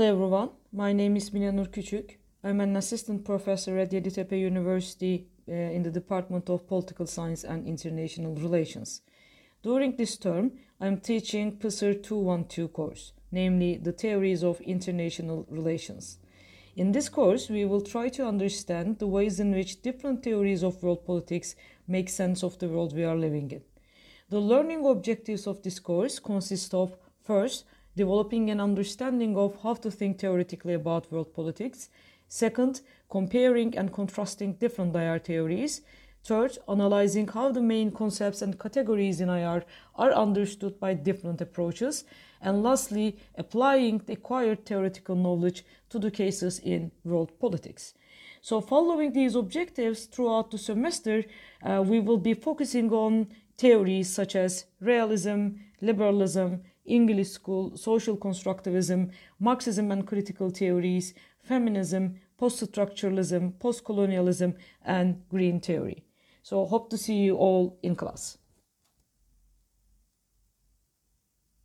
Hello everyone, my name is Mine Nur Küçük. I'm an assistant professor at Yeditepe University uh, in the Department of Political Science and International Relations. During this term, I'm teaching PSIR 212 course, namely the theories of international relations. In this course, we will try to understand the ways in which different theories of world politics make sense of the world we are living in. The learning objectives of this course consist of first, developing an understanding of how to think theoretically about world politics, second, comparing and contrasting different IR theories, third, analyzing how the main concepts and categories in IR are understood by different approaches, and lastly, applying the acquired theoretical knowledge to the cases in world politics. So, following these objectives throughout the semester, uh, we will be focusing on theories such as realism, liberalism, English school, social constructivism, Marxism and critical theories, feminism, post structuralism, post colonialism, and green theory. So, hope to see you all in class.